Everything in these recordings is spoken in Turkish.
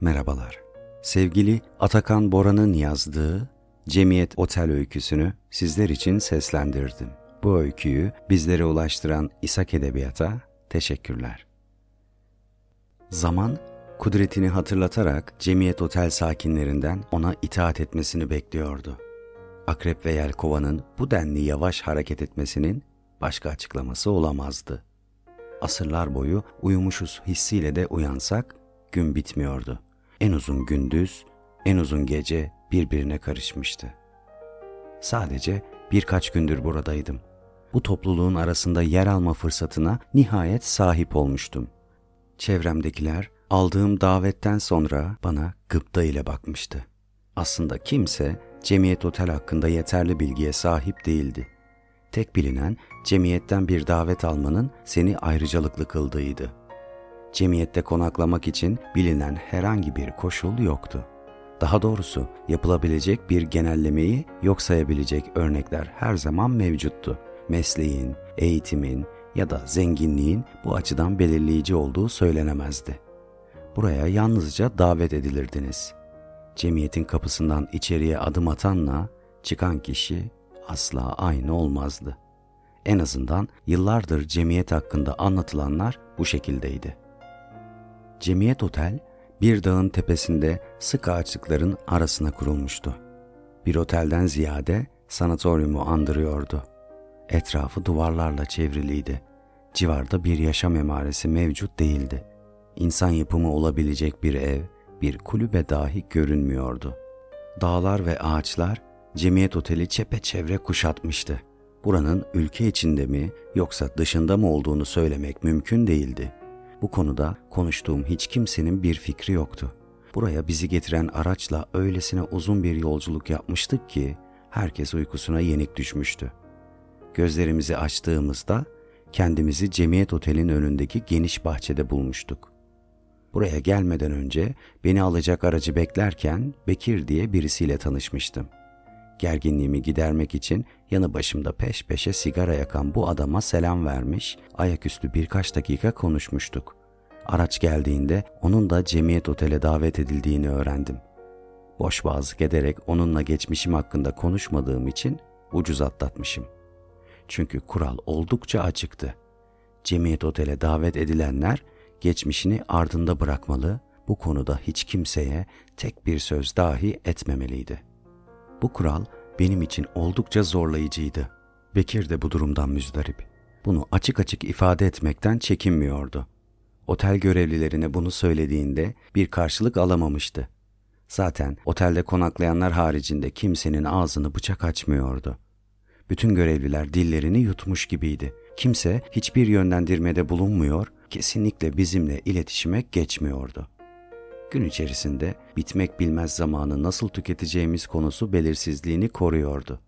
Merhabalar. Sevgili Atakan Bora'nın yazdığı Cemiyet Otel öyküsünü sizler için seslendirdim. Bu öyküyü bizlere ulaştıran İshak Edebiyat'a teşekkürler. Zaman kudretini hatırlatarak Cemiyet Otel sakinlerinden ona itaat etmesini bekliyordu. Akrep ve Yelkova'nın bu denli yavaş hareket etmesinin başka açıklaması olamazdı. Asırlar boyu uyumuşuz hissiyle de uyansak gün bitmiyordu. En uzun gündüz, en uzun gece birbirine karışmıştı. Sadece birkaç gündür buradaydım. Bu topluluğun arasında yer alma fırsatına nihayet sahip olmuştum. Çevremdekiler aldığım davetten sonra bana gıpta ile bakmıştı. Aslında kimse Cemiyet Otel hakkında yeterli bilgiye sahip değildi. Tek bilinen cemiyetten bir davet almanın seni ayrıcalıklı kıldığıydı. Cemiyette konaklamak için bilinen herhangi bir koşul yoktu. Daha doğrusu yapılabilecek bir genellemeyi yok sayabilecek örnekler her zaman mevcuttu. Mesleğin, eğitimin ya da zenginliğin bu açıdan belirleyici olduğu söylenemezdi. Buraya yalnızca davet edilirdiniz. Cemiyetin kapısından içeriye adım atanla çıkan kişi asla aynı olmazdı. En azından yıllardır cemiyet hakkında anlatılanlar bu şekildeydi. Cemiyet Otel bir dağın tepesinde sık ağaçlıkların arasına kurulmuştu. Bir otelden ziyade sanatoryumu andırıyordu. Etrafı duvarlarla çevriliydi. Civarda bir yaşam emaresi mevcut değildi. İnsan yapımı olabilecek bir ev, bir kulübe dahi görünmüyordu. Dağlar ve ağaçlar Cemiyet Oteli çepeçevre kuşatmıştı. Buranın ülke içinde mi yoksa dışında mı olduğunu söylemek mümkün değildi. Bu konuda konuştuğum hiç kimsenin bir fikri yoktu. Buraya bizi getiren araçla öylesine uzun bir yolculuk yapmıştık ki herkes uykusuna yenik düşmüştü. Gözlerimizi açtığımızda kendimizi Cemiyet Otel'in önündeki geniş bahçede bulmuştuk. Buraya gelmeden önce beni alacak aracı beklerken Bekir diye birisiyle tanışmıştım. Gerginliğimi gidermek için yanı başımda peş peşe sigara yakan bu adama selam vermiş, ayaküstü birkaç dakika konuşmuştuk. Araç geldiğinde onun da cemiyet otele davet edildiğini öğrendim. Boş bazık ederek onunla geçmişim hakkında konuşmadığım için ucuz atlatmışım. Çünkü kural oldukça açıktı. Cemiyet otele davet edilenler geçmişini ardında bırakmalı, bu konuda hiç kimseye tek bir söz dahi etmemeliydi. Bu kural benim için oldukça zorlayıcıydı. Bekir de bu durumdan müzdarip. Bunu açık açık ifade etmekten çekinmiyordu. Otel görevlilerine bunu söylediğinde bir karşılık alamamıştı. Zaten otelde konaklayanlar haricinde kimsenin ağzını bıçak açmıyordu. Bütün görevliler dillerini yutmuş gibiydi. Kimse hiçbir yönlendirmede bulunmuyor, kesinlikle bizimle iletişime geçmiyordu.'' Gün içerisinde bitmek bilmez zamanı nasıl tüketeceğimiz konusu belirsizliğini koruyordu.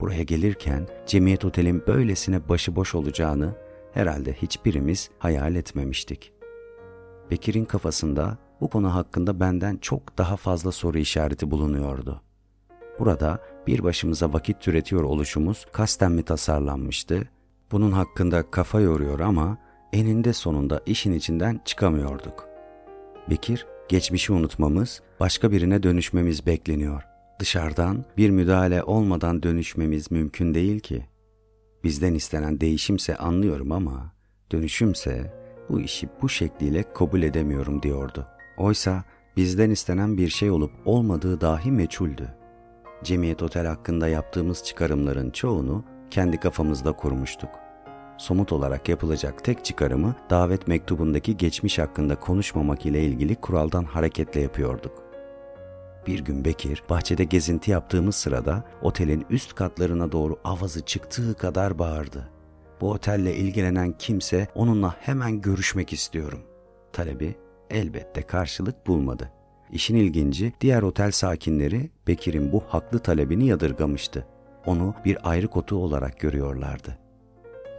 Buraya gelirken Cemiyet Otel'in böylesine başıboş olacağını herhalde hiçbirimiz hayal etmemiştik. Bekir'in kafasında bu konu hakkında benden çok daha fazla soru işareti bulunuyordu. Burada bir başımıza vakit türetiyor oluşumuz kasten mi tasarlanmıştı? Bunun hakkında kafa yoruyor ama eninde sonunda işin içinden çıkamıyorduk. Bekir, geçmişi unutmamız, başka birine dönüşmemiz bekleniyor. Dışarıdan bir müdahale olmadan dönüşmemiz mümkün değil ki. Bizden istenen değişimse anlıyorum ama dönüşümse bu işi bu şekliyle kabul edemiyorum diyordu. Oysa bizden istenen bir şey olup olmadığı dahi meçhuldü. Cemiyet Otel hakkında yaptığımız çıkarımların çoğunu kendi kafamızda kurmuştuk somut olarak yapılacak tek çıkarımı davet mektubundaki geçmiş hakkında konuşmamak ile ilgili kuraldan hareketle yapıyorduk. Bir gün Bekir, bahçede gezinti yaptığımız sırada otelin üst katlarına doğru avazı çıktığı kadar bağırdı. Bu otelle ilgilenen kimse onunla hemen görüşmek istiyorum. Talebi elbette karşılık bulmadı. İşin ilginci diğer otel sakinleri Bekir'in bu haklı talebini yadırgamıştı. Onu bir ayrı kotu olarak görüyorlardı.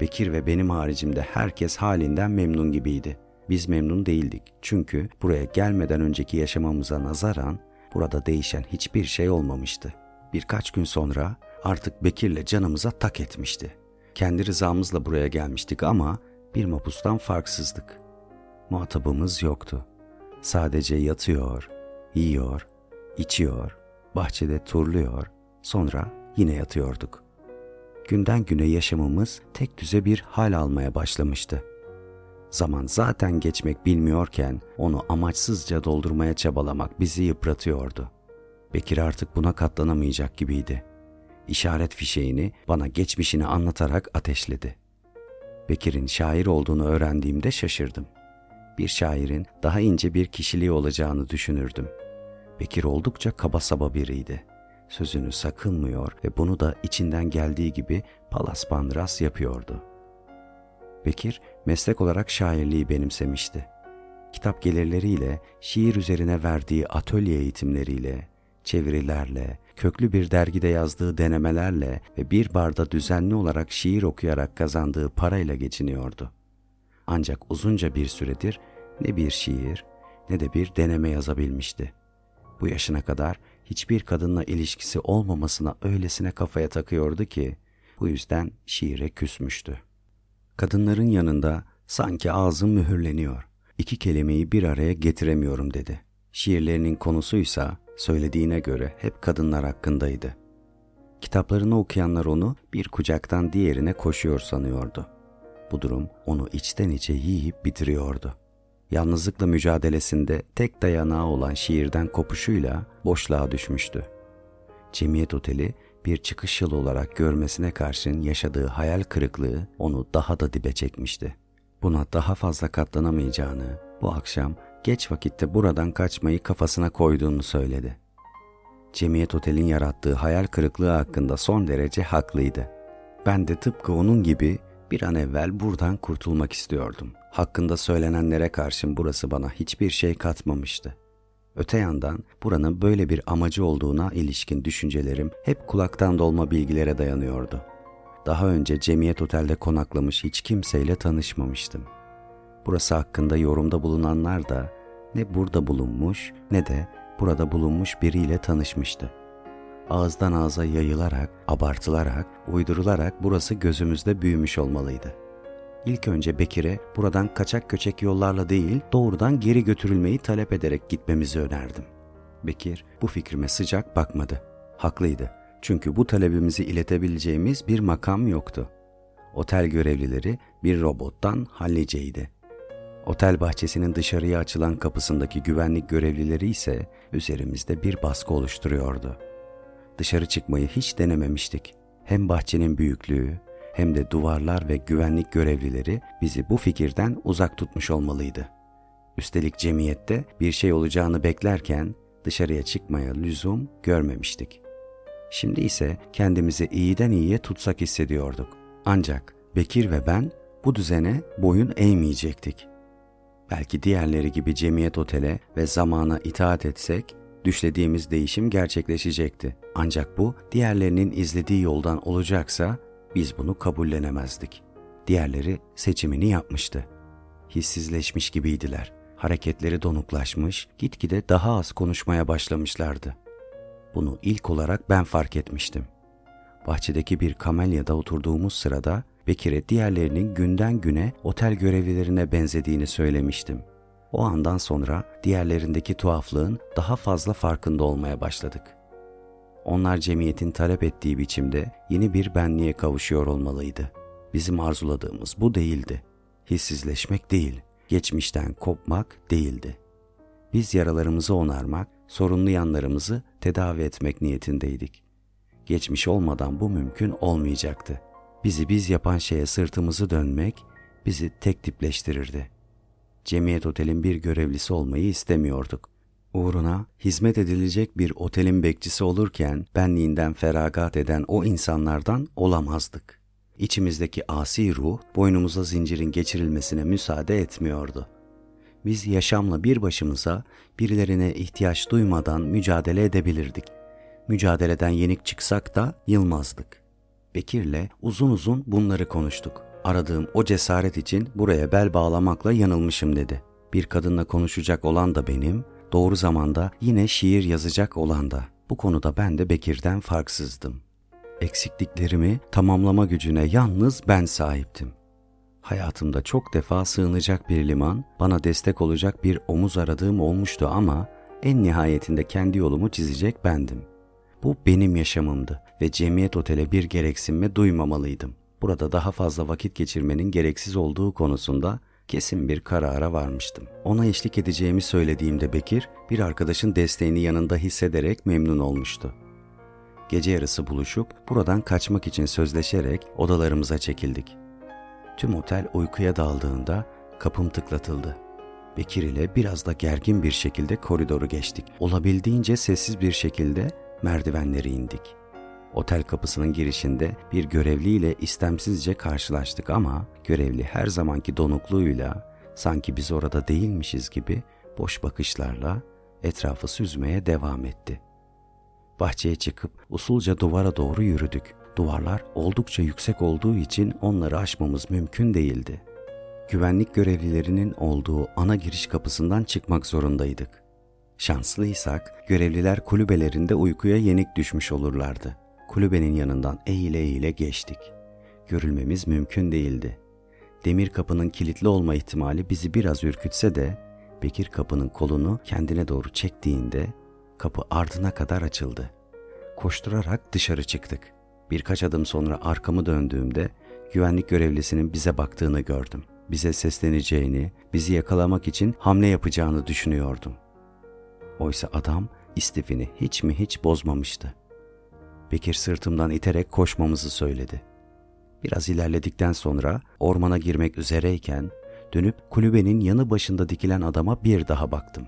Bekir ve benim haricimde herkes halinden memnun gibiydi. Biz memnun değildik çünkü buraya gelmeden önceki yaşamamıza nazaran burada değişen hiçbir şey olmamıştı. Birkaç gün sonra artık Bekir'le canımıza tak etmişti. Kendi rızamızla buraya gelmiştik ama bir mapustan farksızdık. Muhatabımız yoktu. Sadece yatıyor, yiyor, içiyor, bahçede turluyor, sonra yine yatıyorduk. Günden güne yaşamımız tek düze bir hal almaya başlamıştı. Zaman zaten geçmek bilmiyorken onu amaçsızca doldurmaya çabalamak bizi yıpratıyordu. Bekir artık buna katlanamayacak gibiydi. İşaret fişeğini bana geçmişini anlatarak ateşledi. Bekir'in şair olduğunu öğrendiğimde şaşırdım. Bir şairin daha ince bir kişiliği olacağını düşünürdüm. Bekir oldukça kaba saba biriydi. Sözünü sakınmıyor ve bunu da içinden geldiği gibi palas pandras yapıyordu. Bekir meslek olarak şairliği benimsemişti. Kitap gelirleriyle, şiir üzerine verdiği atölye eğitimleriyle, çevirilerle, köklü bir dergide yazdığı denemelerle ve bir barda düzenli olarak şiir okuyarak kazandığı parayla geçiniyordu. Ancak uzunca bir süredir ne bir şiir ne de bir deneme yazabilmişti. Bu yaşına kadar hiçbir kadınla ilişkisi olmamasına öylesine kafaya takıyordu ki bu yüzden şiire küsmüştü. Kadınların yanında sanki ağzım mühürleniyor. İki kelimeyi bir araya getiremiyorum dedi. Şiirlerinin konusuysa söylediğine göre hep kadınlar hakkındaydı. Kitaplarını okuyanlar onu bir kucaktan diğerine koşuyor sanıyordu. Bu durum onu içten içe yiyip bitiriyordu. Yalnızlıkla mücadelesinde tek dayanağı olan şiirden kopuşuyla boşluğa düşmüştü. Cemiyet Oteli bir çıkış yolu olarak görmesine karşın yaşadığı hayal kırıklığı onu daha da dibe çekmişti. Buna daha fazla katlanamayacağını, bu akşam geç vakitte buradan kaçmayı kafasına koyduğunu söyledi. Cemiyet Otel'in yarattığı hayal kırıklığı hakkında son derece haklıydı. Ben de tıpkı onun gibi bir an evvel buradan kurtulmak istiyordum. Hakkında söylenenlere karşın burası bana hiçbir şey katmamıştı. Öte yandan buranın böyle bir amacı olduğuna ilişkin düşüncelerim hep kulaktan dolma bilgilere dayanıyordu. Daha önce Cemiyet Otel'de konaklamış hiç kimseyle tanışmamıştım. Burası hakkında yorumda bulunanlar da ne burada bulunmuş ne de burada bulunmuş biriyle tanışmıştı. Ağızdan ağza yayılarak, abartılarak, uydurularak burası gözümüzde büyümüş olmalıydı. İlk önce Bekir'e buradan kaçak köçek yollarla değil doğrudan geri götürülmeyi talep ederek gitmemizi önerdim. Bekir bu fikrime sıcak bakmadı. Haklıydı. Çünkü bu talebimizi iletebileceğimiz bir makam yoktu. Otel görevlileri bir robottan halliceydi. Otel bahçesinin dışarıya açılan kapısındaki güvenlik görevlileri ise üzerimizde bir baskı oluşturuyordu. Dışarı çıkmayı hiç denememiştik. Hem bahçenin büyüklüğü hem de duvarlar ve güvenlik görevlileri bizi bu fikirden uzak tutmuş olmalıydı. Üstelik cemiyette bir şey olacağını beklerken dışarıya çıkmaya lüzum görmemiştik. Şimdi ise kendimizi iyiden iyiye tutsak hissediyorduk. Ancak Bekir ve ben bu düzene boyun eğmeyecektik. Belki diğerleri gibi cemiyet otele ve zamana itaat etsek düşlediğimiz değişim gerçekleşecekti. Ancak bu diğerlerinin izlediği yoldan olacaksa biz bunu kabullenemezdik. Diğerleri seçimini yapmıştı. Hissizleşmiş gibiydiler. Hareketleri donuklaşmış, gitgide daha az konuşmaya başlamışlardı. Bunu ilk olarak ben fark etmiştim. Bahçedeki bir kamelyada oturduğumuz sırada Bekir'e diğerlerinin günden güne otel görevlilerine benzediğini söylemiştim. O andan sonra diğerlerindeki tuhaflığın daha fazla farkında olmaya başladık. Onlar cemiyetin talep ettiği biçimde yeni bir benliğe kavuşuyor olmalıydı. Bizim arzuladığımız bu değildi. Hissizleşmek değil, geçmişten kopmak değildi. Biz yaralarımızı onarmak, sorunlu yanlarımızı tedavi etmek niyetindeydik. Geçmiş olmadan bu mümkün olmayacaktı. Bizi biz yapan şeye sırtımızı dönmek bizi tek tipleştirirdi. Cemiyet otelin bir görevlisi olmayı istemiyorduk. Uğruna hizmet edilecek bir otelin bekçisi olurken benliğinden feragat eden o insanlardan olamazdık. İçimizdeki asi ruh boynumuza zincirin geçirilmesine müsaade etmiyordu. Biz yaşamla bir başımıza birilerine ihtiyaç duymadan mücadele edebilirdik. Mücadeleden yenik çıksak da yılmazdık. Bekir'le uzun uzun bunları konuştuk. Aradığım o cesaret için buraya bel bağlamakla yanılmışım dedi. Bir kadınla konuşacak olan da benim, doğru zamanda yine şiir yazacak olan da. Bu konuda ben de Bekir'den farksızdım. Eksikliklerimi tamamlama gücüne yalnız ben sahiptim. Hayatımda çok defa sığınacak bir liman, bana destek olacak bir omuz aradığım olmuştu ama en nihayetinde kendi yolumu çizecek bendim. Bu benim yaşamımdı ve cemiyet otele bir gereksinme duymamalıydım. Burada daha fazla vakit geçirmenin gereksiz olduğu konusunda kesin bir karara varmıştım. Ona eşlik edeceğimi söylediğimde Bekir, bir arkadaşın desteğini yanında hissederek memnun olmuştu. Gece yarısı buluşup buradan kaçmak için sözleşerek odalarımıza çekildik. Tüm otel uykuya daldığında kapım tıklatıldı. Bekir ile biraz da gergin bir şekilde koridoru geçtik. Olabildiğince sessiz bir şekilde merdivenleri indik. Otel kapısının girişinde bir görevliyle istemsizce karşılaştık ama görevli her zamanki donukluğuyla sanki biz orada değilmişiz gibi boş bakışlarla etrafı süzmeye devam etti. Bahçeye çıkıp usulca duvara doğru yürüdük. Duvarlar oldukça yüksek olduğu için onları aşmamız mümkün değildi. Güvenlik görevlilerinin olduğu ana giriş kapısından çıkmak zorundaydık. Şanslıysak görevliler kulübelerinde uykuya yenik düşmüş olurlardı. Kulübenin yanından eğile eğile geçtik. Görülmemiz mümkün değildi. Demir kapının kilitli olma ihtimali bizi biraz ürkütse de Bekir kapının kolunu kendine doğru çektiğinde kapı ardına kadar açıldı. Koşturarak dışarı çıktık. Birkaç adım sonra arkamı döndüğümde güvenlik görevlisinin bize baktığını gördüm. Bize sesleneceğini, bizi yakalamak için hamle yapacağını düşünüyordum. Oysa adam istifini hiç mi hiç bozmamıştı. Bekir sırtımdan iterek koşmamızı söyledi. Biraz ilerledikten sonra ormana girmek üzereyken dönüp kulübenin yanı başında dikilen adama bir daha baktım.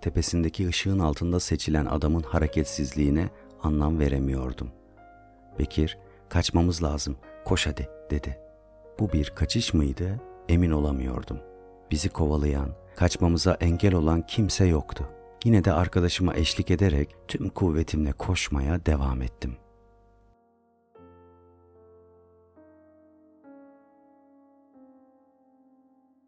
Tepesindeki ışığın altında seçilen adamın hareketsizliğine anlam veremiyordum. Bekir, kaçmamız lazım, koş hadi dedi. Bu bir kaçış mıydı emin olamıyordum. Bizi kovalayan, kaçmamıza engel olan kimse yoktu. Yine de arkadaşıma eşlik ederek tüm kuvvetimle koşmaya devam ettim.''